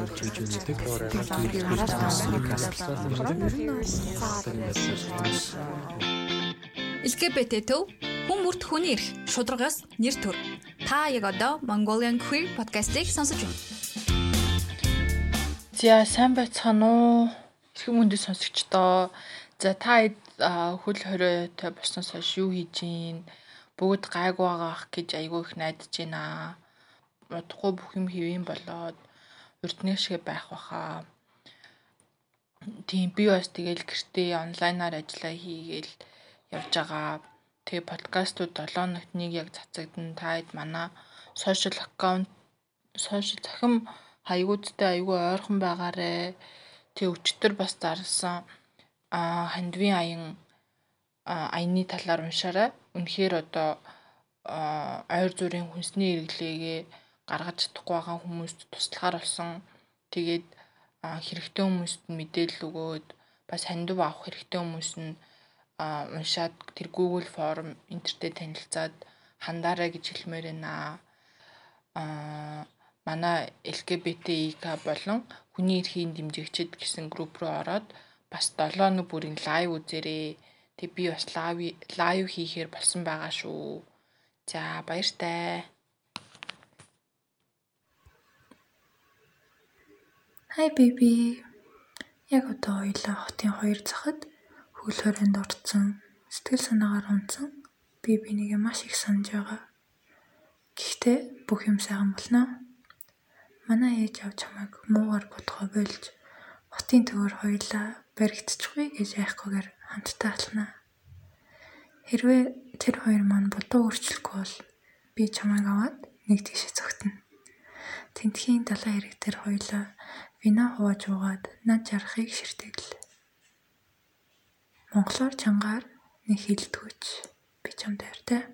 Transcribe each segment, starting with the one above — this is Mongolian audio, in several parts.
орж иж үздэг. LGBT төв хүмүүрт хүний эрх шударгаас нэр төр. Та яг одоо Mongolian Queer podcast-ийг сонсож байна. За сайн байцгаана уу? Эрхэм мөндөд сонсогчдоо. За та хөл хориотой босноос хойш юу хийж гин? Бүгд гайгүй байгаах гэж айгүй их найдаж байна. Удахгүй бүх юм хэвэн болоод урднэшгээ байх баха. Тийм би бас тэгэл гэртээ онлайнаар ажиллаа хийгээл явж байгаа. Тэгээ подкастууд 7 хоногт нэг яг цацагдана. Та хэд манай сошиал аккаунт сошиал захим хаягуудтай айгүй ойрхон байгаарэ. Тэгээ өчтөр бас зарласан а хандвийн аян аяны талаар уншаарай. Үнэхээр одоо ойр зүрийн хүнсний эргэлээгээ гаргаж чадахгүй байгаа хүмүүст туслахаар болсон. Тэгээд хэрэгтэй хүмүүст мэдээлэл өгөөд бас хандив авах хэрэгтэй хүмүүс нь уншаад тэр Google форм интернет танилцаад хандаарай гэж хэлмээр байна. Аа манай LGBTIK болон хүний эрхийн дэмжигчид гэсэн групп руу ороод бас 7 нэг бүрийн лайв үзээрэй. Тэг би бас лайв лайв хийхээр болсон байгаа шүү. За баяртай. Хай биби. Яг одоо хоёлаа хотын хоёр захад хөл хорионд орцсон. Сэтгэл санаагаар унтсан. Би бинийгээ маш их санаж байгаа. Гэхдээ бүх юм сайхан болно. Манай ээж авч хамааг муугар бодгоо болж хотын төвөр хоёлаа баригдчихгүй гэж айхгүйгээр хамтдаа алхнаа. Хэрвээ тэр хоёр маань бодоо өөрчлөхгүй бол би чамайг аваад нэг тийшээ зогтно. Тэнтхийн далайн хэрэг тэр хоёлаа вино хувааж уугаад над жарахыг ширтгэл. Монголоор чангаар нэг хилдэгч би чамд хайртай.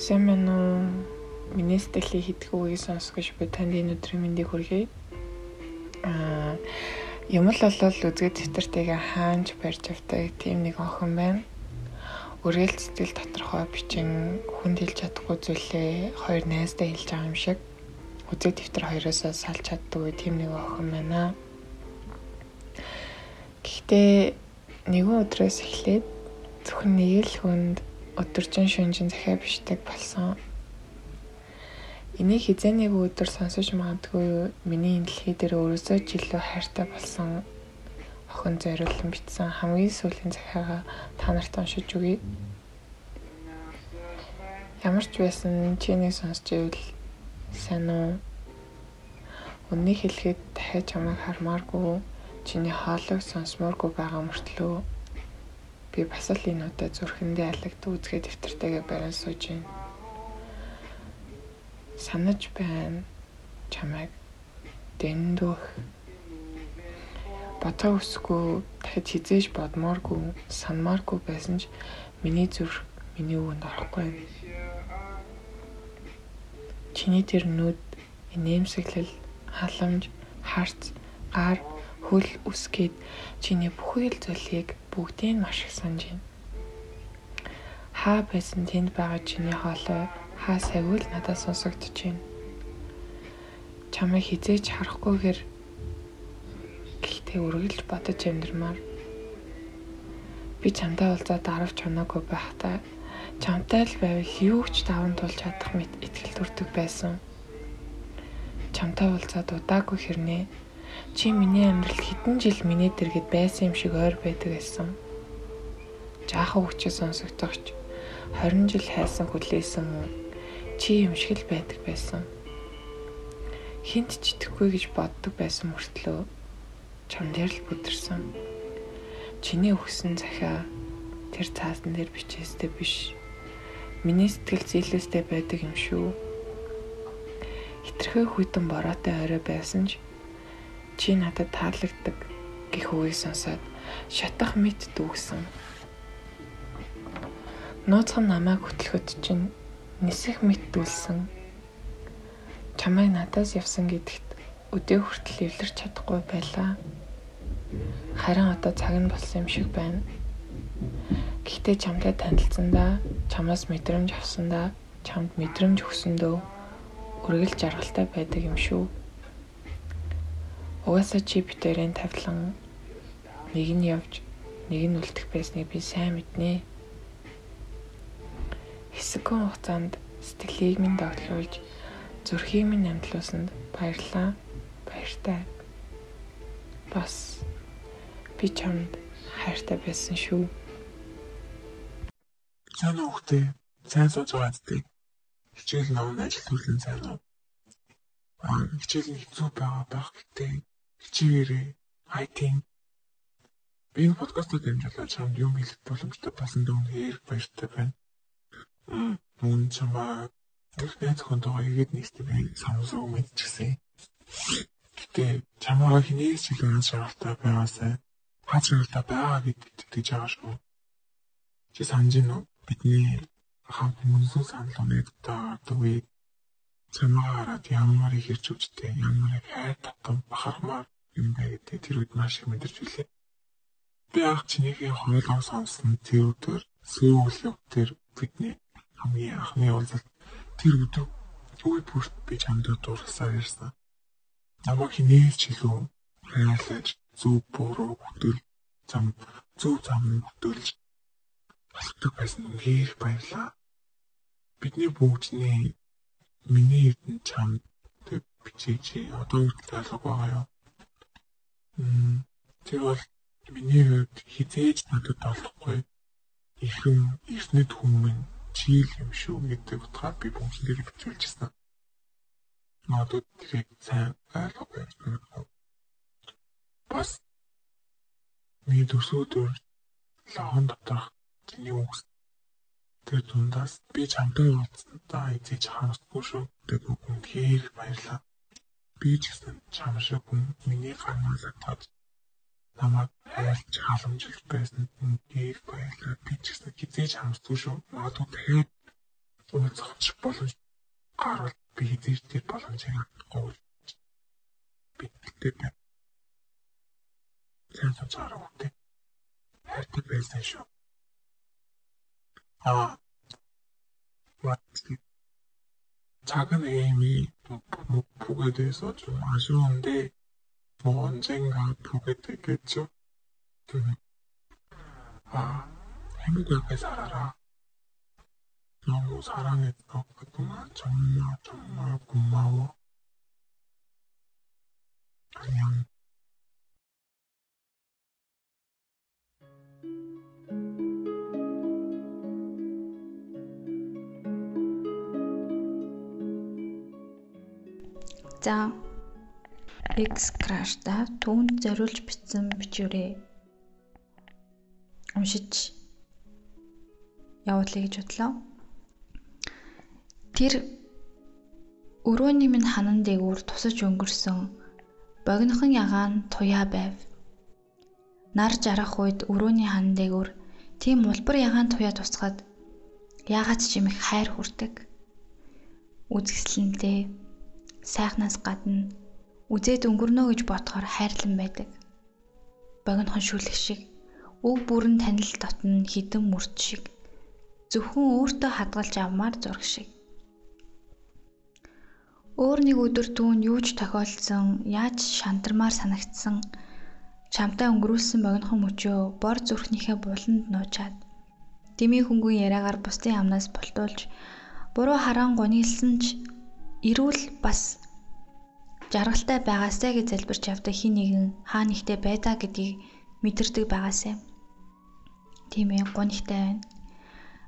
Сайн байна уу? Миний сэтгэлийн хитгүүгийг сонсгож би танд энэ өдрийн мэндийг хүргэе. Аа юм л болол үзгээд дэвтэртэйгээ хаанч барьж авдаг тийм нэг охин байна үргэлж сэтгэл доторхой бичин хүнд хэлж чадахгүй зүйлээ хоёр найздаа хэлж байгаа юм шиг үзэг дэвтэр хоёроосоо салж чаддгүй тийм нэг охин байна. Гэхдээ нэгэн өдрөөс эхлээд зөвхөн нэг л хүнд өдөржин шүнжин захиа бишдэг болсон. Энийг хизээ нэг өдөр сонсож магадгүй миний энэ дэлхий дээр өөрөөсөө ч илүү хайртай болсон охин зориулсан бичсэн хамгийн сүүлийн захиагаа та нарт уншиж өгье. Ямар ч байсан чиний сонсч ивэл сайн уу? Үннийг хэлэхэд дахиад чамайг хармааргүй чиний хоолойг сонсмооргүй байгаа мөртлөө би бас л энэ удаа зүрхэндээ алагд үзгээ дэвтэртэйгээ барин сууж байна. Санаж байна чамайг дэндөх бодоо өсгүй дахид хизээж бодмооргүй санмааргүй байсан ч миний зүрх миний өвөнд орохгүй юм. Чиний тэр нүд инээмсэглэл халамж харц гар хөл үсгээд чиний бүхий л зүйлийг бүгдийг маш их санаж байна. Хаа байсан тэнд байгаа чиний хоолой хаа савил надад сонсогдож байна. Чамайг хизээж харахгүйгээр Гэхдээ үргэлж бодож амьдрмаар би чамтай уулзаад аравч оноогүй байхдаа чамтай л байвал юу ч даван тулж чадах мэт итгэл төрдөг байсан. Чамтай уулзаад удаагүй хэрнээ чи миний амьдрал хэдэн жил миний дэргэд байсан юм шиг ойр байдаг байсан. Жаахан хүчээ сонсогдохч 20 жил хайсан хүлээсэн мөн чи юм шиг л байдаг байсан. Хинт ч итгэхгүй гэж боддог байсан мөртлөө чам дээр л бүдэрсэн. Чиний өгсөн захиа тэр цаасан дээр бичээстэй биш. Миний сэтгэл зээлээстэй байдаг юм шүү. Хитрхээ хүйтэн бороотой орой байсан ч чи надад таалагддаг гэх үгийг сонсоод шатах мэт дүүсэн. Нууцхан намайг хөтлөхөд чинь нисэх мэт дүүлсэн. Чамайг надаас явсан гэдэгт өдөө хүртэл эвлэрч чадахгүй байлаа. Харин одоо цаг нь болсон юм шиг байна. Гэхдээ чамтай танилцсандаа, чамаас мэдрэмж авсандаа чамд мэдрэмж өгсөндөө үргэлж жаргалтай байдаг юм шүү. Угаасаа чи битэрийн тавилан нэг нь явж нэг нь үлдэх байсныг би сайн мэднэ. Хэсэгэн хугацаанд сэтгэлийг минь дагуулж зүрхийг минь амтлуулсанд баярлалаа. Баяртай. Бас би чамд хайртай байсан шүү. Сайн хтэй. Сайн сууж байгаа зү. Хичээл ном ажил төлөн сайн уу. Аа хичээл нь хэцүү байгаа байх гэдэг. Хичээрээ хайтин. Би энэ подкастыг дэмжлээ чамд юм хэлэх боломжтой болсон дөө үнээр баяртай байна. Мөн чамаа Эхний зөвхөнтэйгээ игээд нийстэй би самсаг мэдчихсэн. Гэтэ чамаа хинээс илүү шаардлага байгаасай. Хачралтай байгаа гэдэгт итгэж байгаа шүү. Чи санаж гин үү? Бидний хамт мөнсөн санал үе чамаа хараад ямар их хэрч үжтэй, ямар их хайр татам бахармаар юм бэ гэдэг тэр үед маш их мэдэрч үлээ. Би ах чинийхээ хоолоо сонсон тэр өдөр сүүл тэр бидний хамгийн анхны уулзалт тэр өдөр үе бүрт би чамд дурсаар ирсэн. Намайг хинээс ч илүү хайрлаж зөв буруу хөтөл зам зөв зам хөтөлж болдог байсан үнээр баярлаа. Бидний бүгдний миний эрдэн чамд бичиж одоо хүртэл алга байгаа юу? Мм тэр бол миний хувьд хизээж надад олохгүй. Ихэн эртнэд хүмүүс чийл юм шүү гэдэг утгаар би бүгд дээр бичүүлчихсэн. Надад тэрийг сайн ойлгох байсан. Бас миний төсөөдөр лахан доторх чиний үгс тэр дундаас би чамтай уулзсандаа эзэж харамсдаггүй шүү гэдэг үгэнд хээр баярлаа. Би ч гэсэн чам шиг хүн миний гарнаас атгаж намайг хайлж халамжилж байсан үнээр баярлалаа. Би ч гэсэн хизээж хамсдгүй шүү. Магадгүй дахиад уулзах боломж гарвал би хизээж тэр боломжийг авахгүй. Би 스테이션 촬영한데 할때 플레이스테이션 아 맞지 그 작은 에임이 보게 돼서 좀 아쉬운데 뭐 언젠가 보게 되겠죠? 아 행복하게 살아라. 너무 사랑했어 그동안 정말 정말 고마워. 안녕 자, X Crash-та түүнд зориулж бичсэн бичвэрээ уншиж явуулъя гэж бодлоо. Тэр өрөөний минь ханан дээгүүр тусаж өнгөрсөн богинохон ягаан туяа байв. Нар жарах үед өрөөний ханан дээгүүр тийм улбар ягаан туяа тусахад яагаад ч юм их хайр хүрдэг. Үзэсгэлэнтэй сайхнаас гадна Үзээд өнгөрнө гэж бодохоор хайрлан байдаг. Богинохон шүлэг шиг өв бүрэн танил дотно хідэн мөрт шиг зөвхөн өөртөө хадгалж авмаар зураг шиг. Өөр нэг өдөр түүнд юу ч тохиолдсон, яаж шантармаар санагдсан чамтай өнгөрүүлсэн богинохон мөчөө бор зүрхнийхээ буланд нуучаад дэмий хөнгөн яриагаар бусдын амнаас болтуулж буруу хараан гонилсан ч эрүүл бас жаргалтай байгаасай гэж залбирч явдаг хин нэгэн хаа нэгтээ байдаа гэдгийг мэдэрдэг байгаасай. Тийм ээ гонхтой байна.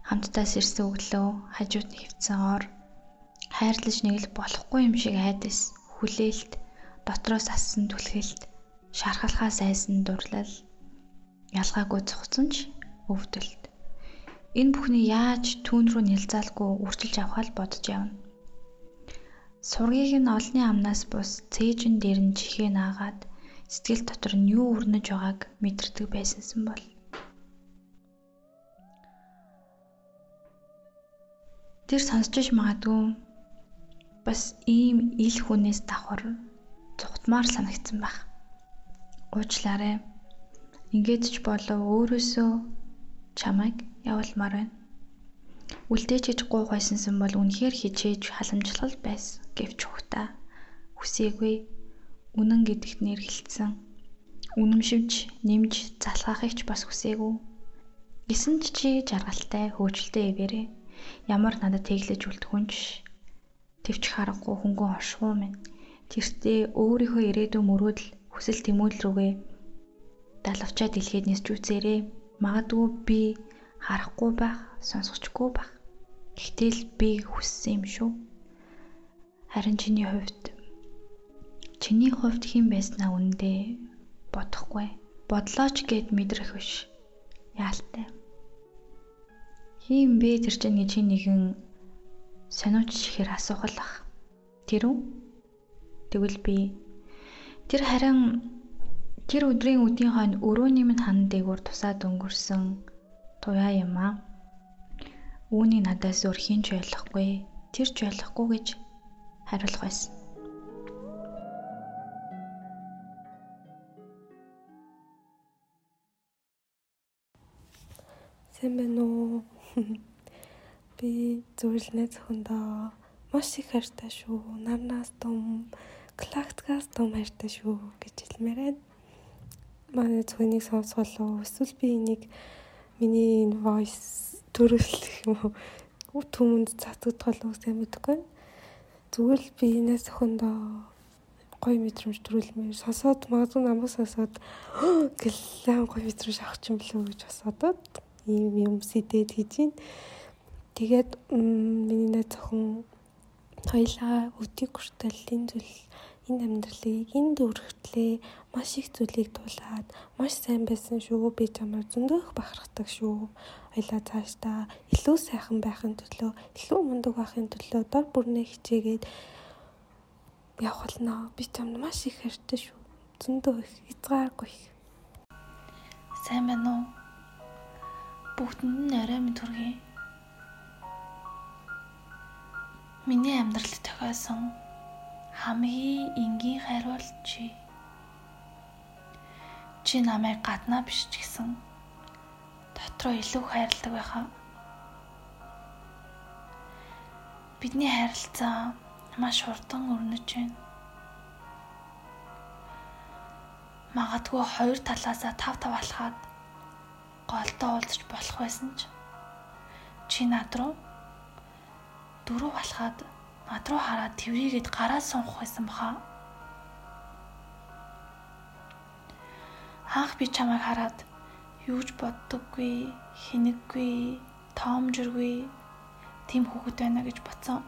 Хамтдаа сэрсэн өглөө хажууд нь хөвцөн ор хайрлаж нэг л болохгүй юм шиг айдас хүлээлт дотроос ассан түлхэлт шархалхаа сайсан дурлал ялгаагүй цугцсан ч өвдөлт энэ бүхний яаж түүн рүү нэлзаалгүй үрчилж авах л бодож явна Сургийг нь олны амнаас бус цээжин дээр нь чихээ наагаад сэтгэл дотор нь юу өрнөж байгааг мэдэрдэг байсансан бол Тэр сонсч иж магадгүй бас ийм ил хүнээс давхар зүхтмаар санагдсан байх. Уучлаарай. Ингээд ч болов өөрөөсөө чамайг явуулмаар байна. Үлдээж гэж гуу гойсонсон бол үнэхээр хичээж халамжлал байсан гэвч ухта. Хүсээгүй. Үнэн гэдэгт нэргэлцсэн. Үнэмшивж, нэмж залгаахыг ч бас хүсээгүй. Гисэн ч чи жаргалтай, хөөжөлтэй эвэрээ. Ямар надад тэглэж үлдэхүнч төвч харахгүй хөнгөн оршихуу минь. Тэртээ өөрийнхөө ирээдүйн мөрөөдөл хүсэл тэмүүлэл рүүгээ далавчаа дэлхийд нисч үзээрэй. Магадгүй би харахгүй байх, сонсохгүй байх. Гэтэл би хүссэн юм шүү. Харин чиний хувьд чиний хувьд хэн байснаа үндэ бодохгүй. Бодлооч гэд мэдрэх биш. Яалтай. Хин бэ тэр чинь чи нэгэн сониуч ихээр асуух л бах. Тэр үү? Тэгвэл би тэр харин тэр өдрийн үдийн хойно өрөөний минь хан дээгүүр тусаад өнгөрсөн туяа юм аа. Үүнийг надаас өөр хинч ойлгохгүй. Тэр ч ойлгохгүй гэж хариулах байсан. Сайн байна уу? Би зөвлөнөө зөвхөндөө маш их хайртай шүү. Нарнаас том Галактикаас том хайртай шүү гэж хэлмээр байна. Манай зөвхөнийг сонсголоо. Эсвэл би энийг миний voice төрөлөх юм уу? Түмэнд цацагдах болов сайн мэдэхгүй. Зүгээр л би энэс зөвхөндөө гоё мэдрэмж төрүүлмээр сонсоод магадгүй намайг сонсоод гэлээ гоё мэдрэмж авах юм уу гэж бодоод ийм юм сэтэд хийж байна. Тэгээд миний найз зөвхөн хоёлаа өдийг хүртэл энэ зүйл энэ амьдралыг энэ дүүрэгтлээ маш их зүйлийг тулаад маш сайн байсан шүү би чамаар зөндөх бахархдаг шүү. Хоёлаа цаашдаа илүү сайхан байхын төлөө илүү мундаг байхын төлөө дор бүрнээ хичээгээд явах болно. Би чамд маш их хайртай шүү. Зөндөө их хязгааргүй сайн байна уу? Бүгдэнд нь арай минь төргий. Миний амьдралд тохиолсон хамгийн энгийн хайрвал чи. Чи намайг гаднаа биш ч гэсэн дотроо илүү хайрладаг байхаа. Бидний харилцаа маш хурдан өрнөж байна. Магадгүй хоёр талаасаа тав тав алхаад голдоо уулзч болох байсан ч чи над руу дөрөв алхаад над руу хараад тврийгээд гараа сунх байсан баха. Анх би чамайг хараад юуж боддоггүй, хинэггүй, тоомжиргүй тийм хүүхэд байна гэж бодсон.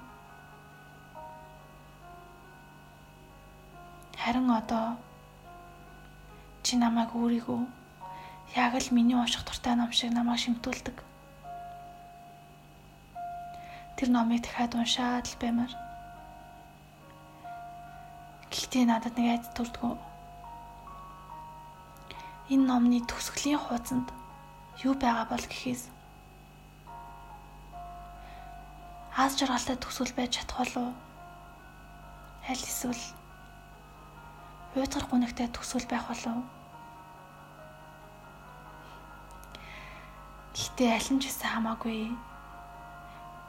Харин одоо чи намайг өөрийгөө яг л миний унших дуртай ном шиг намайг шимтүүлдэг. Тэр номыг дахиад уншаад л баймаар. Гэхдээ надад нэг айд төрдгөө. Энэ номны төгсгөлийн хуудсанд юу байгаа бол гэхээс аз жаргалтай төсөл байж чадах болов аль эсвэл уйдгар гүнэгтэй төсөл байх болов Гэхдээ аль нь ч гэсэн хамаагүй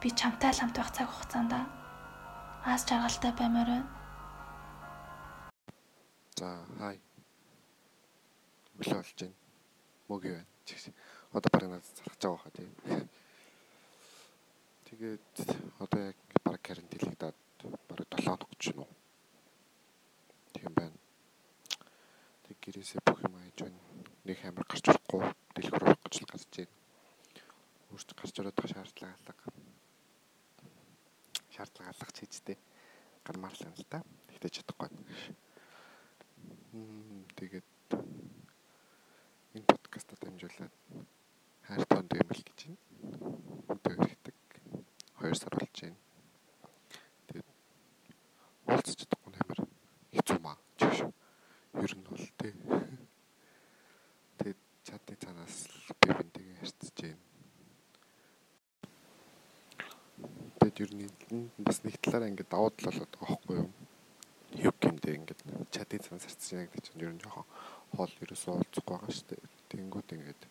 би чамтай л хамт байх цаг хугацаанд аз жаргалтай баймаар байна. За хай. Өглөө болж байна. Мөг юу байна. Одоо бараг надад зарах байгаа хаа тийм. Тэгээд одоо яг бараг карантинлэгдээд бараг 7 хоног гэж байна уу. Тийм байна. Тэг гэрээсээ бүх юм айж байна. Нэг амар гарч орохгүй дэлгэр орох гэж л гарч байна. Өөрт гарч ороод шаардлага алгах хийжтэй гармаар л юм л да. Тэгтээ чадахгүй. Тэгээд энэ подкастад дамжуулаад хайр тоонд юмл гэж байна. Өдөө хэрэгтэй. 2 сар болж байна. Тэгээд уулзч чадахгүй нээр хэцүү маа. Чиш. Ер нь бол тээ. Тэгээд чадны цаанаас би бинтэйгээ харьцаж байна ер нь бас нэг талаараа ингээд давуу тал болоод байгаа байхгүй юу? Юу гэмдэ ингээд чатын цан сарцж яа гэдэг чинь ер нь жоохон хоол ерөөсөө уулзахгүй байгаа шүү дээ. Тэнгүүд ингээд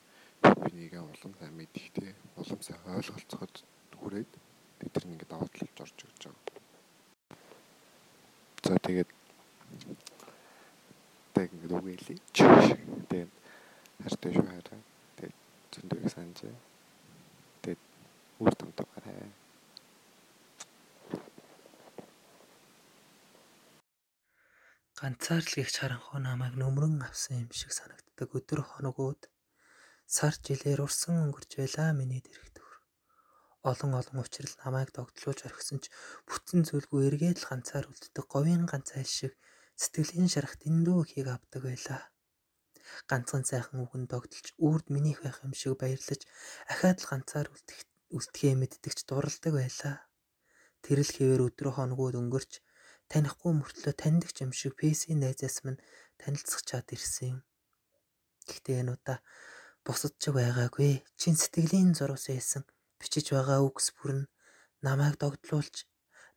би нэгээ улам сайн мэдихтэй, улам сайн ойлголцоход хүрээд тэр нь ингээд даваатлж орж өгч байгаа. За тэгээд тэг ингээд үгэлээ. Тэгээд хартай шүү хараа. Тэгээд зөндөө санаж. Ганцаар л гихч харанхуй намайг нөмрөн авсан юм шиг санагддаг өдөр хоногуд сар жилээр урсан өнгөрч байлаа миний дэрх төр. Олон олон учрал намайг догтлуулж орхисон ч бүтэн зүйлгүй эргээд л ганцаар үлддэг говийн ганцай шиг сэтгэлийн шарах дэндүү ихийг авдаг байлаа. Ганцхан сайхан үгэн догтлж үрд минийх байх юм шиг баярлаж ахаад л ганцаар үлдэх үлдэхээ мэддэгч дуралдаг байлаа. Тэрэл хэвээр өдрөө хоногуд өнгөрч танихгүй мөртлөө таньдаг юм шиг PC-ийн найзаас минь танилцах чад ирсэн юм. Гэхдээ энэ удаа бусад ч байгаагүй. Чин сэтгэлийн зурус байсан. Бичиж байгаа үгс бүр нь намайг догдлуулж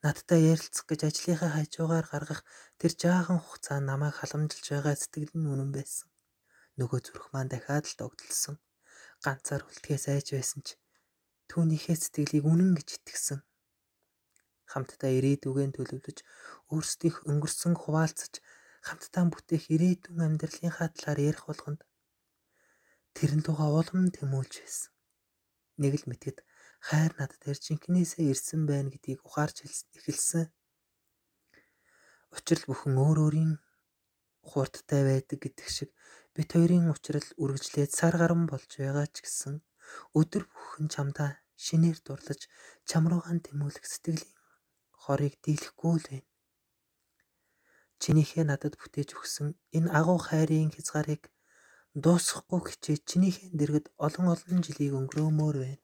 надтай ярилцах гэж ажлынхаа хажуугаар гаргах тэр жаахан хугацаа намайг халамжилж байгаа сэтгэл нь үнэн байсан. Нөгөө зүрх маань дахиад л догдлсон. Ганцаар үлдэхээ сайж байсан ч түүнийхээ сэтгэлийг үнэн гэж итгэсэн хамтдаа ирээдүгэн төлөвлөж өөрсдийнх өнгөрсөн хуваалцаж хамтдаа бүтээх ирээдүйн амьдралынхаа талаар ярих болгонд тэрэн тугаа улам тэмүүлж байсан. Нэг л мэтгэд хайр над дээр жинкнээсээ ирсэн байна гэдгийг ухаарч эхэлсэн. Учрал бүхэн өөр өөрийн хурдтай байдаг гэдэг шиг бит хоёрын учрал үргэлжлээд сар гарan болж байгаа ч гэсэн өдөр бүхэн чамдаа шинээр дурлаж чам руугаан тэмүүлэх сэтгэлийн хорыг дийлэхгүй л байна. Чинийхээ надад бүтээж өгсөн энэ агуу хайрын хязгаарыг дуусгахгүй хичээж чинийхээ дэргэд олон олон жилийг өнгөрөөмөр байна.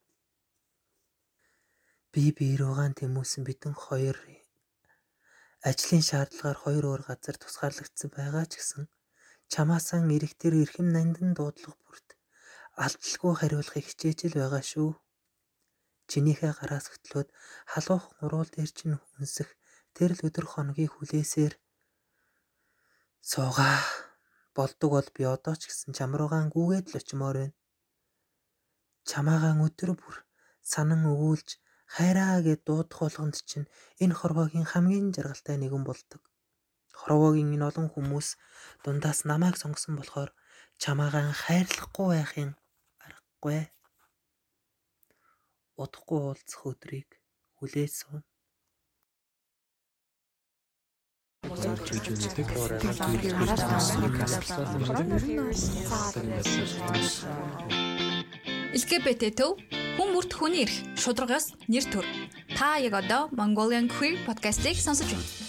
Би бие руугаан тэмүүлсэн бидэн хоёр ажлын шаардлагаар хоёр өөр газар тусгаарлагдсан байгаа ч гэсэн чамаасан эрэг тэр эрхэм нандан дуудлага бүрт алдалгүй хариулахыг хичээж л байгаа шүү. Чинийхээ гараас хөтлөөд халуухан уруул дээр чинь үнсэх тэр л өдөр хоногийн хүлээсээр суугаа. Болдог бол би одоо ч гэсэн чам руугаан гүгээд л очимоор байна. Чамаагаан өдөр бүр санан өвүүлж хайраа гэд дуудах болгонд чинь энэ хорвоогийн хамгийн жаргалтай нэгэн болдог. Хорвоогийн энэ олон хүмүүс дундаас намайг сонгосон болохоор чамаагаан хайрлахгүй байхын аргагүй удахгүй уулзах өдрийг хүлээж суун. LGBT төв хүн бүрт хүний эрх шударгаас нэр төр. Та яг одоо Mongolian Queer podcast-ийг сонсож байна.